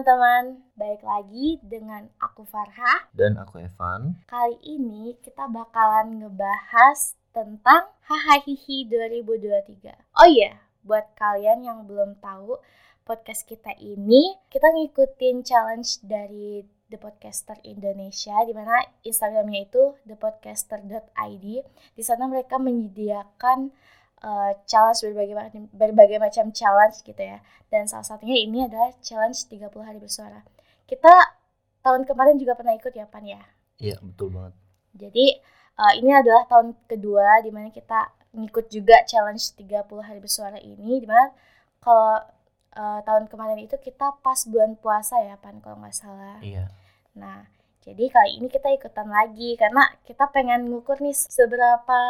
teman-teman, balik lagi dengan aku Farha. Dan aku Evan. Kali ini kita bakalan ngebahas tentang Hahaha 2023. Oh iya, buat kalian yang belum tahu, podcast kita ini kita ngikutin challenge dari The Podcaster Indonesia di mana Instagramnya itu thepodcaster.id. Di sana mereka menyediakan uh, challenge berbagai macam berbagai macam challenge gitu ya. Dan salah satunya ini adalah challenge 30 hari bersuara. Kita tahun kemarin juga pernah ikut ya Pan ya? Iya, betul banget. Jadi uh, ini adalah tahun kedua di mana kita ngikut juga challenge 30 hari bersuara ini di mana kalau uh, tahun kemarin itu kita pas bulan puasa ya Pan kalau nggak salah. Iya. Nah, jadi kali ini kita ikutan lagi karena kita pengen ngukur nih seberapa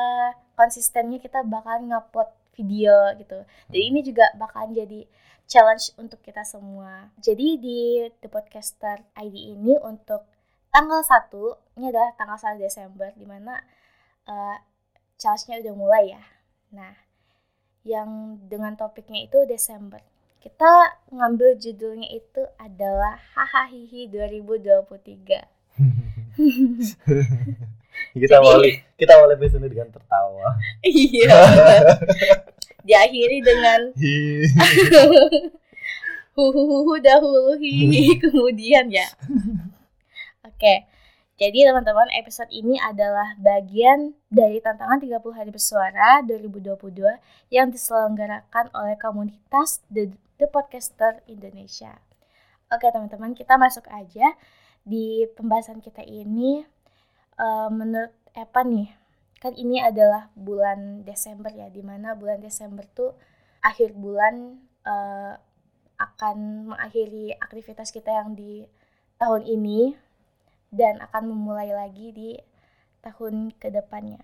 konsistennya kita bakalan ngupload video gitu. Jadi ini juga bakalan jadi challenge untuk kita semua. Jadi di The Podcaster ID ini untuk tanggal 1, ini adalah tanggal 1 Desember di mana uh, challenge-nya udah mulai ya. Nah, yang dengan topiknya itu Desember. Kita ngambil judulnya itu adalah Hahaha 2023. kita Jadi, awali kita awali episode dengan tertawa. Iya. Diakhiri dengan huhuhu dahulu hi kemudian ya. Oke. Jadi teman-teman episode ini adalah bagian dari tantangan 30 hari bersuara 2022 yang diselenggarakan oleh komunitas The, The Podcaster Indonesia. Oke teman-teman kita masuk aja di pembahasan kita ini uh, menurut Evan nih kan ini adalah bulan Desember ya di mana bulan Desember tuh akhir bulan uh, akan mengakhiri aktivitas kita yang di tahun ini dan akan memulai lagi di tahun ke depannya.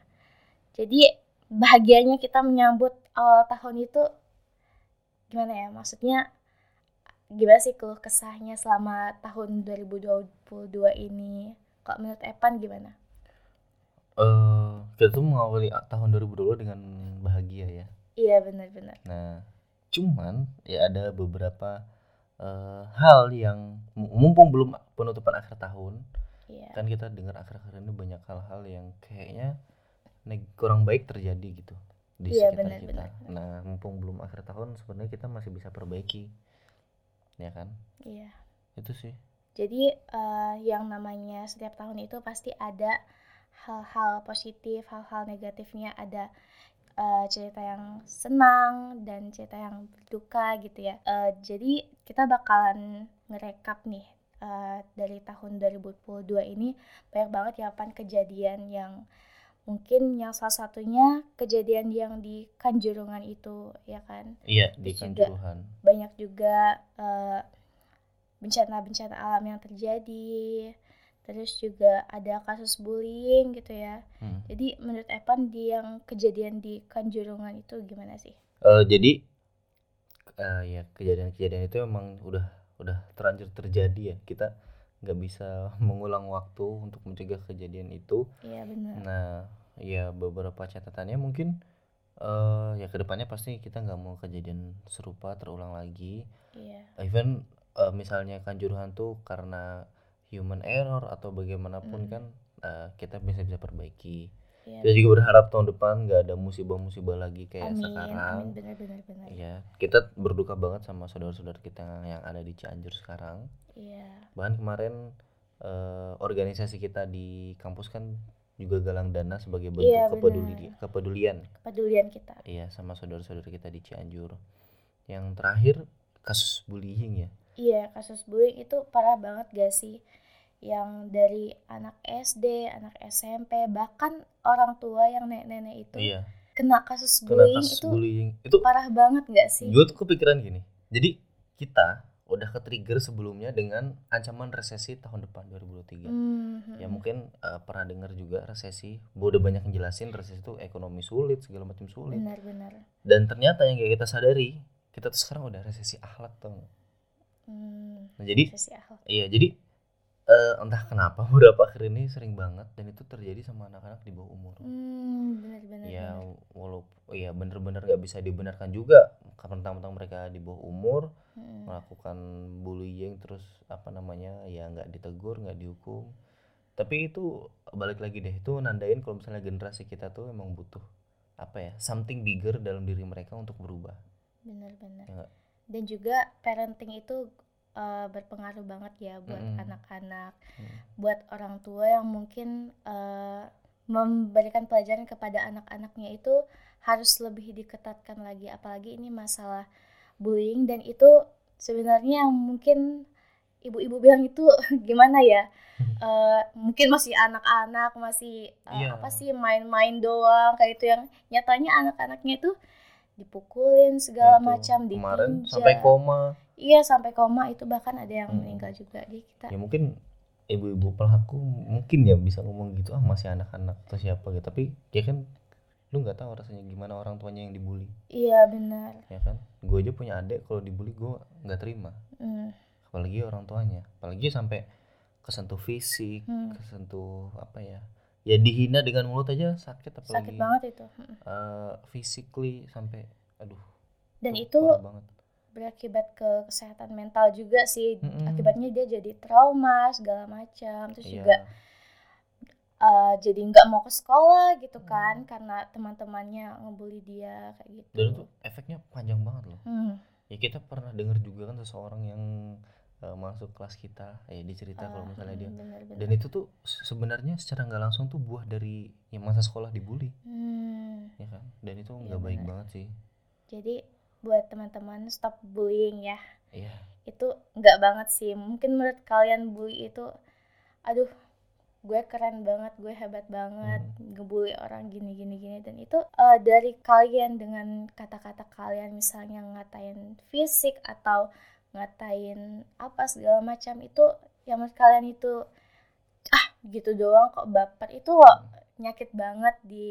Jadi bahagianya kita menyambut awal tahun itu gimana ya? Maksudnya gimana sih keluh kesahnya selama tahun 2022 ini? Kok menurut Evan gimana? uh, kita tuh mengawali tahun 2020 dengan bahagia ya. Iya benar-benar. Nah, cuman ya ada beberapa uh, hal yang mumpung belum penutupan akhir tahun, iya. kan kita dengar akhir-akhir ini banyak hal-hal yang kayaknya kurang baik terjadi gitu di iya, sekitar benar, kita. Benar. Nah, mumpung belum akhir tahun, sebenarnya kita masih bisa perbaiki, ya kan? Iya. Itu sih. Jadi uh, yang namanya setiap tahun itu pasti ada hal-hal positif, hal-hal negatifnya ada uh, cerita yang senang dan cerita yang berduka gitu ya. Uh, jadi kita bakalan ngerekap nih uh, dari tahun 2022 ini banyak banget ya pan kejadian yang mungkin yang salah satunya kejadian yang di Kanjuruhan itu ya kan. Iya di Kanjuruhan. banyak juga bencana-bencana uh, alam yang terjadi terus juga ada kasus bullying gitu ya hmm. jadi menurut Evan di yang kejadian di Kanjuruhan itu gimana sih uh, jadi uh, ya kejadian-kejadian itu memang udah udah terlanjur terjadi ya kita nggak bisa mengulang waktu untuk mencegah kejadian itu iya benar nah ya beberapa catatannya mungkin uh, ya ke depannya pasti kita nggak mau kejadian serupa terulang lagi iya even uh, misalnya Kanjuruhan tuh karena human error atau bagaimanapun hmm. kan uh, kita bisa bisa perbaiki. Ya, kita juga berharap tahun depan nggak ada musibah-musibah lagi kayak amin, sekarang. Amin, benar, benar, benar. Ya, kita berduka banget sama saudara-saudara kita yang ada di Cianjur sekarang. Iya. Bahkan kemarin uh, organisasi kita di kampus kan juga galang dana sebagai bentuk ya, kepeduli kepedulian. Kepedulian kita. Iya, sama saudara-saudara kita di Cianjur. Yang terakhir kasus bullying ya. Iya, kasus bullying itu parah banget gak sih? Yang dari anak SD, anak SMP, bahkan orang tua yang nenek-nenek itu iya. kena kasus bullying, kena kasus itu, bullying. itu parah banget gak sih? Gue tuh kepikiran gini, jadi kita udah ke trigger sebelumnya dengan ancaman resesi tahun depan 2023. Mm-hmm. Ya mungkin uh, pernah dengar juga resesi, gue udah banyak ngejelasin resesi itu ekonomi sulit segala macam sulit. Benar-benar. Dan ternyata yang kayak kita sadari, kita tuh sekarang udah resesi akhlak tuh. Hmm, nah, jadi akhlak. iya jadi uh, entah kenapa beberapa akhir ini sering banget dan itu terjadi sama anak-anak di bawah umur. Hmm, benar-benar. Ya walaupun ya bener-bener gak bisa dibenarkan juga karena tentang mereka di bawah umur. Hmm. melakukan bullying terus apa namanya ya nggak ditegur nggak dihukum tapi itu balik lagi deh itu nandain kalau misalnya generasi kita tuh emang butuh apa ya something bigger dalam diri mereka untuk berubah benar-benar Ya nggak? dan juga parenting itu uh, berpengaruh banget ya buat anak-anak Mm. buat orang tua yang mungkin uh, memberikan pelajaran kepada anak-anaknya itu harus lebih diketatkan lagi. Apalagi ini masalah bullying dan itu sebenarnya yang mungkin ibu-ibu bilang itu gimana ya? Uh, mungkin masih anak-anak masih uh, Iya. apa sih main-main doang kayak itu yang nyatanya anak-anaknya itu dipukulin segala Itu, macam kemarin ditinja sampai koma iya sampai koma itu bahkan ada yang Hmm. meninggal juga di kita. Ya mungkin ibu-ibu pelaku mungkin ya bisa ngomong gitu ah masih anak-anak atau siapa gitu. Tapi dia kan lu nggak tahu rasanya gimana orang tuanya yang dibully. Iya benar. Ya kan? Gue aja punya adik kalau dibully gue nggak terima. Hmm, apalagi orang tuanya. Apalagi sampai kesentuh fisik Hmm. kesentuh apa ya ya dihina dengan mulut aja sakit apalagi. Sakit banget itu. Eh, physically sampai aduh dan itu banget berakibat ke kesehatan mental juga sih Mm-mm. akibatnya dia jadi trauma segala macam terus Iya. juga uh, jadi nggak mau ke sekolah gitu Hmm. kan karena teman-temannya ngebully dia kayak gitu dan itu efeknya panjang banget loh Hmm. ya kita pernah dengar juga kan seseorang yang eh, masuk kelas kita ya dicerita kalau Ah, misalnya dia hmm, benar-benar. dan itu tuh se- sebenarnya secara nggak langsung tuh buah dari yang masa sekolah dibully Hmm, ya kan dan itu nggak baik benar. banget sih jadi buat teman-teman stop bullying ya. Iya. Itu nggak banget sih. Mungkin menurut kalian bully itu aduh gue keren banget gue hebat banget Hmm. ngebully orang gini gini gini. Dan itu eh, dari kalian dengan kata-kata kalian misalnya ngatain fisik atau ngatain apa segala macam itu yang menurut kalian itu ah gitu doang kok baper. Itu loh nyakit banget di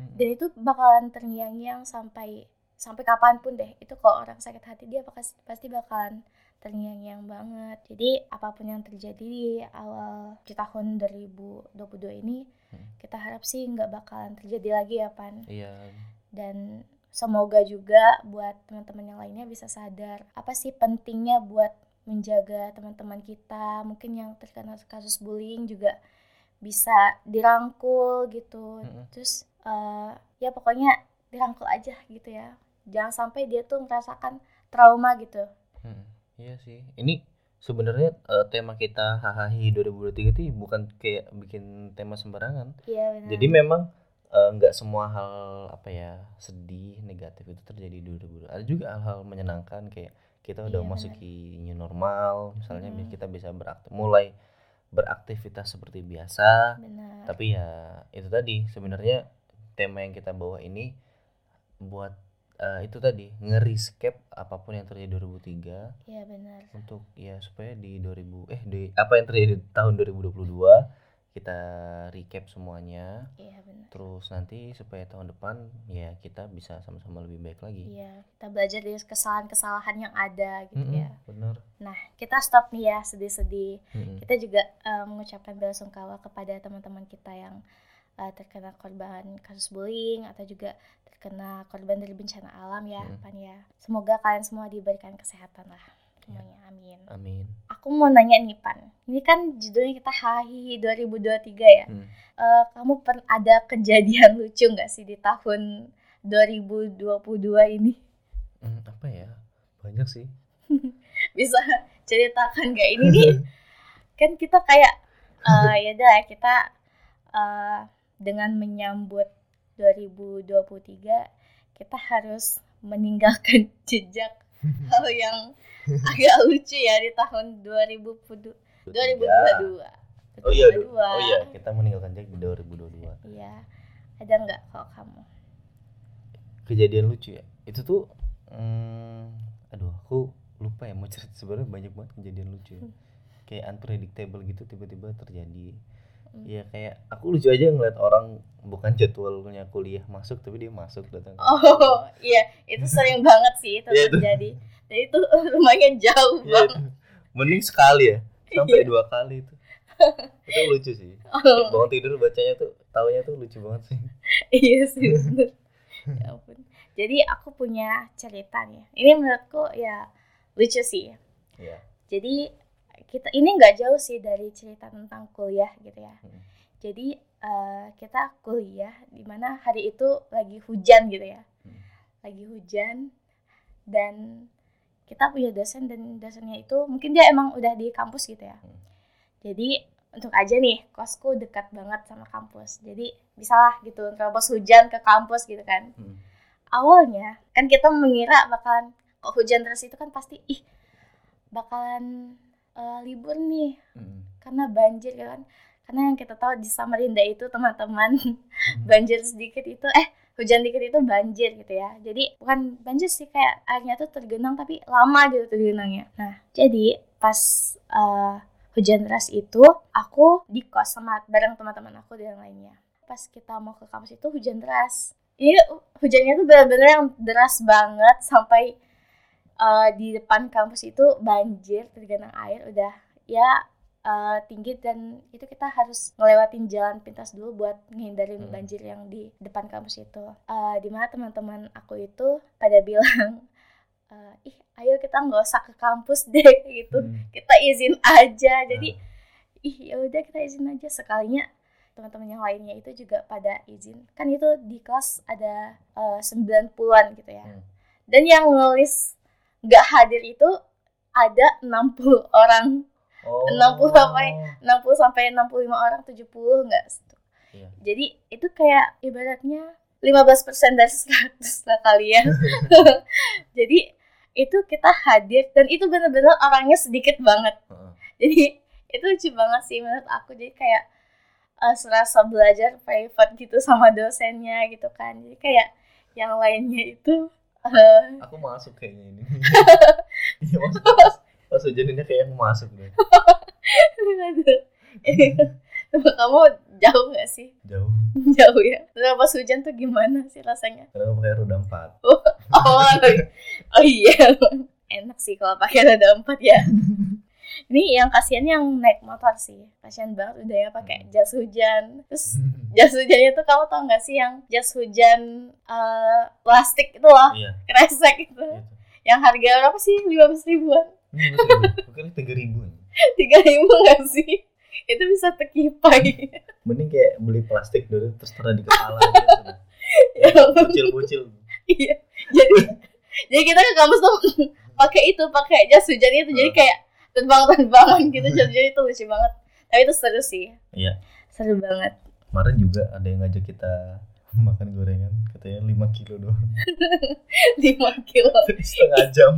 Mm-mm. dan itu bakalan terngiang-ngiang sampai sampai kapan pun deh. Itu kalau orang sakit hati dia pasti pasti bakalan terngiang-ngiang banget. Jadi apa pun yang terjadi di awal di tahun 2022 ini Hmm. kita harap sih nggak bakalan terjadi lagi ya pan. Iya. Dan semoga juga buat teman-teman yang lainnya bisa sadar apa sih pentingnya buat menjaga teman-teman kita. Mungkin yang terkena kasus bullying juga bisa dirangkul gitu. Mm-mm. terus eh, ya pokoknya dirangkul aja gitu ya jangan sampai dia tuh merasakan trauma gitu. Mm, iya sih. Ini sebenarnya eh, tema kita hahaha 2023 itu bukan kayak bikin tema sembarangan. Iya benar. Jadi memang eh, nggak semua hal apa ya sedih negatif itu terjadi di 2022 ada juga hal-hal menyenangkan kayak kita udah Iya, masuki new normal misalnya Mm. kita bisa beraktif mulai beraktivitas seperti biasa. Benar. Tapi ya itu tadi. Sebenarnya tema yang kita bawa ini buat eh, itu tadi nge-rescape apa pun yang terjadi 2003 iya benar. untuk ya supaya di 2000 eh di apa yang terjadi di tahun 2022 kita recap semuanya. Iya benar. Terus nanti supaya tahun depan ya kita bisa sama-sama lebih baik lagi. Iya kita belajar dari kesalahan-kesalahan yang ada gitu Mm-mm, ya. bener Nah, kita stop nih ya sedih-sedih. Mm-mm. Kita juga eh, mengucapkan bela sungkawa kepada teman-teman kita yang eh, terkena korban kasus bullying atau juga terkena korban dari bencana alam ya, Mm. Pan ya. Semoga kalian semua diberikan kesehatan lah. Semuanya, amin. amin Aku mau nanya nih, Pan. Ini kan judulnya kita Hahi 2023 ya. Hmm. Eh, kamu pernah ada kejadian lucu nggak sih di tahun 2022 ini? Hmm, apa ya banyak sih bisa ceritakan gak ini nih kan kita kayak eh ya udah kita eh, dengan menyambut 2023 kita harus meninggalkan jejak hal yang agak lucu ya di tahun 2022 2022 oh iya du- 2022. oh iya kita meninggalkan Jack di 2022 Iya. ada nggak kalau kamu? Kejadian lucu ya? Itu tuh hmm, aduh aku lupa ya mau cerita. Sebenarnya banyak banget kejadian lucu ya. kayak unpredictable gitu tiba-tiba terjadi Hmm. ya kayak aku lucu aja ngeliat orang bukan jadwalnya kuliah masuk tapi dia masuk datang oh iya itu sering banget sih itu Iya, terjadi dan itu lumayan jauh Iya, banget itu. mending sekali ya sampai Iya. dua kali itu itu lucu sih Oh. bangun tidur bacanya tuh taunya tuh lucu banget sih iya sih bener. ya ampun jadi aku punya cerita nih ini menurutku ya lucu sih Iya. jadi kita ini nggak jauh sih dari cerita tentang kuliah gitu ya Hmm. jadi eh, kita kuliah di mana hari itu lagi hujan gitu ya Hmm. lagi hujan dan kita punya dosen dan dosennya itu mungkin dia emang udah di kampus gitu ya Hmm. jadi untuk aja nih kosku dekat banget sama kampus jadi bisalah gitu terobos hujan ke kampus gitu kan Hmm. awalnya kan kita mengira bakalan kok hujan terus itu kan pasti ih bakalan eh, libur nih. Hmm. karena banjir ya kan. Karena yang kita tahu di Samarinda itu teman-teman Hmm. banjir sedikit itu eh hujan dikit itu banjir gitu ya. Jadi bukan banjir sih kayak airnya tuh tergenang tapi lama gitu tergenangnya. Nah jadi pas eh, hujan deras itu aku di kos sama bareng teman-teman aku dan lainnya. Pas kita mau ke kampus itu hujan deras. Ini hujannya tuh benar-benar yang deras banget sampai eh, di depan kampus itu banjir tergenang air udah ya eh, tinggi dan itu kita harus ngelewatin jalan pintas dulu buat ngehindarin Hmm. banjir yang di depan kampus itu. Eh, di mana teman-teman aku itu pada bilang, eh, ih ayo kita nggak usah ke kampus deh gitu, Hmm. kita izin aja. Jadi ih ya udah kita izin aja sekalinya teman-teman yang lainnya itu juga pada izin. Kan itu di kelas ada eh, 90-an gitu ya. Hmm. Dan yang nulis nggak hadir itu ada 60 orang Oh. 60 sampai 60 sampai 65 orang 70 enggak Iya. jadi itu kayak ibaratnya 15% dari 100 lah kalian jadi itu kita hadir dan itu bener-bener orangnya sedikit banget Heeh. jadi itu lucu banget sih menurut aku jadi kayak eh, serasa belajar private gitu sama dosennya gitu kan jadi kayak yang lainnya itu Aku masuk kayaknya ini. Iya masuk. Pas ini kayak aku masuk deh. kamu jauh gak sih? Jauh. Jauh ya. Terus pas hujan tuh gimana sih rasanya? Aku pakai roda empat. Oh, oh iya. Enak sih kalau pakai roda empat ya. Ini yang kasihan yang naik motor sih. Kasihan banget udah ya pakai jas hujan. Terus jas hujannya tuh kamu tau gak sih yang jas hujan eh, plastik itu loh, Iya. kresek itu. Gitu. Yang harga berapa sih? 15 ribuan. Ini seribu. Bukan tiga ribu. Tiga ribu gak sih? Itu bisa terkipai. Mending kayak beli plastik dulu terus taruh di kepala. Ya. Bocil-bocil. Iya. Jadi jadi kita ke kampus tuh pakai itu, pakai jas hujan itu. Jadi kayak terbang-terbangan gitu. Jadi itu lucu banget. Tapi itu seru sih. Iya. Seru banget. Kemarin juga ada yang ngajak kita makan gorengan katanya 5 kilo doang 5 kilo. setengah jam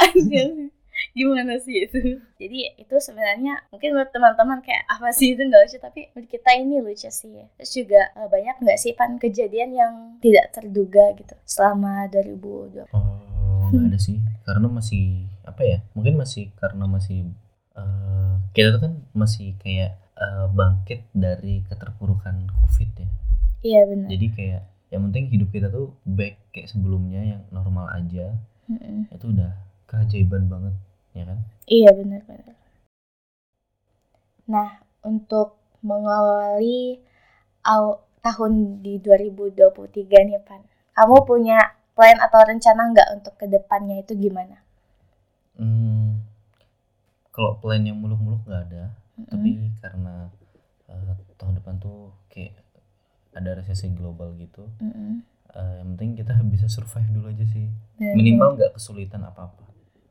Anjir. Gimana sih itu? Jadi itu sebenarnya mungkin menurut teman-teman kayak apa sih itu nggak lucu tapi menurut kita ini lucu sih. Terus juga eh, banyak nggak sih pan kejadian yang tidak terduga gitu selama 2020. oh nggak ada sih karena masih apa ya mungkin masih karena masih eh, kita tuh kan masih kayak eh, bangkit dari keterpurukan covid ya Iya benar. jadi kayak yang penting hidup kita tuh back kayak sebelumnya yang normal aja Mm-mm. itu udah keajaiban banget ya kan Iya benar-benar. Nah untuk mengawali aw- tahun di 2023 nih Pan, kamu punya plan atau rencana nggak untuk ke depannya itu gimana? Hmm, kalau plan yang muluk-muluk nggak ada Mm-mm. tapi karena eh, tahun depan tuh kayak ada resesi global gitu Mm-mm. eh, yang penting kita bisa survive dulu aja sih Benar-benar. minimal nggak kesulitan apa-apa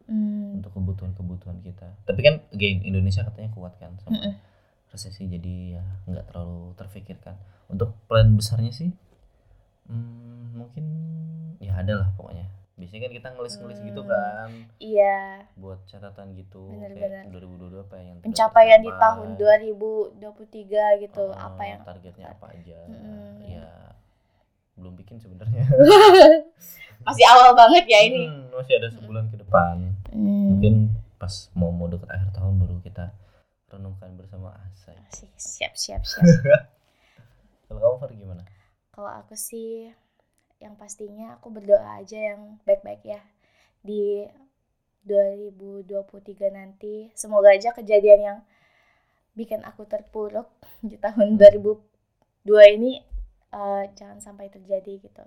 Hmm, untuk kebutuhan-kebutuhan kita tapi kan again Indonesia katanya kuat kan sama Mm-mm. resesi jadi ya nggak terlalu terfikirkan untuk plan besarnya sih hmm, mungkin ya ada lah pokoknya biasanya kan kita ngelis-ngelis gitu Hmm. kan Iya, buat catatan gitu Bener-bener. kayak 2022 apa yang pencapaian di tahun 2023 gitu, Eh, apa yang targetnya apa aja Mm-mm. ya belum bikin sebenarnya masih awal banget ya ini. Hmm, masih ada sebulan ke depan Hmm. mungkin pas mau mau deket akhir tahun baru kita renungkan bersama Asa siap siap siap. kalau kamu gimana Kalau aku sih yang pastinya aku berdoa aja yang baik-baik ya di 2023 nanti. Semoga aja kejadian yang bikin aku terpuruk di tahun 2002 ini eh, jangan sampai terjadi gitu.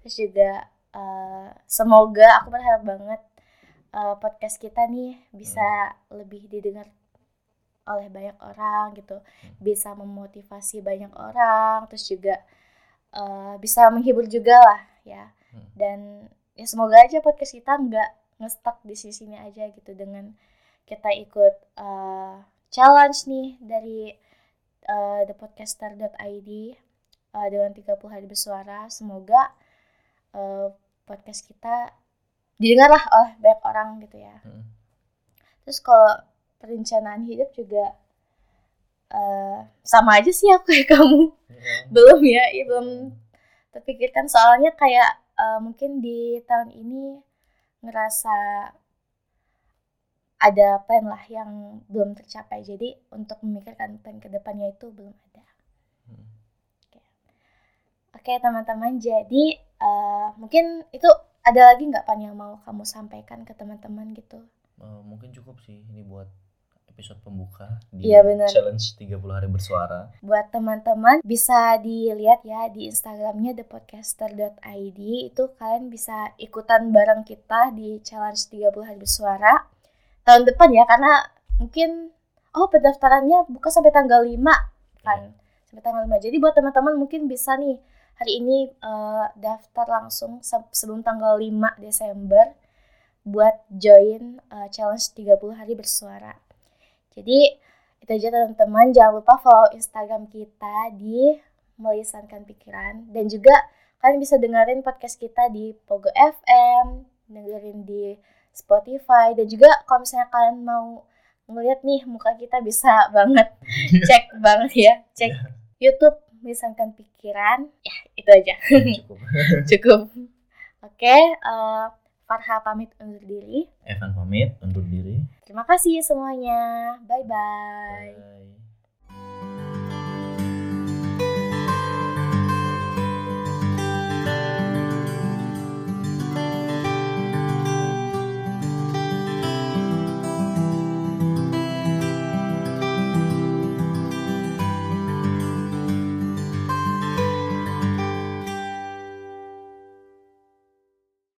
Terus juga eh, semoga aku berharap banget uh, podcast kita nih bisa lebih didengar oleh banyak orang gitu bisa memotivasi banyak orang terus juga uh, bisa menghibur juga lah ya. Dan ya semoga aja podcast kita nggak ngestak di sini aja gitu dengan kita ikut uh, challenge nih dari uh, thepodcaster.id uh, dengan 30 hari bersuara. Semoga uh, podcast kita didengar lah oleh banyak orang gitu ya. Hmm. terus kalau perencanaan hidup juga uh, sama aja sih aku kayak kamu. Hmm. belum ya, ya belum terpikirkan. Soalnya kayak uh, mungkin di tahun ini ngerasa ada plan lah yang belum tercapai. Jadi untuk memikirkan plan ke depannya itu belum ada. Hmm. oke okay, teman-teman. Jadi uh, mungkin itu ada lagi nggak pan yang mau kamu sampaikan ke teman-teman gitu? Uh, mungkin cukup sih ini buat episode pembuka di ya, bener. challenge 30 hari bersuara. Buat teman-teman bisa dilihat ya di Instagramnya thepodcaster.id itu kalian bisa ikutan bareng kita di challenge 30 hari bersuara tahun depan ya karena mungkin oh pendaftarannya buka sampai tanggal 5 kan yeah. sampai tanggal 5 jadi buat teman-teman mungkin bisa nih hari ini uh, daftar langsung sebelum tanggal 5 Desember buat join uh, challenge 30 hari bersuara jadi itu aja teman-teman. Jangan lupa follow Instagram kita di melisankan pikiran. Dan juga kalian bisa dengerin podcast kita di Pogo FM dengerin di Spotify. Dan juga kalau misalnya kalian mau ngeliat nih muka kita bisa banget cek banget ya. Cek yeah. YouTube misalkan pikiran. Ya itu aja. Cukup. Cukup. Oke okay, uh, eh, Farha pamit undur diri. Evan pamit undur diri. Terima kasih semuanya. Bye bye, bye.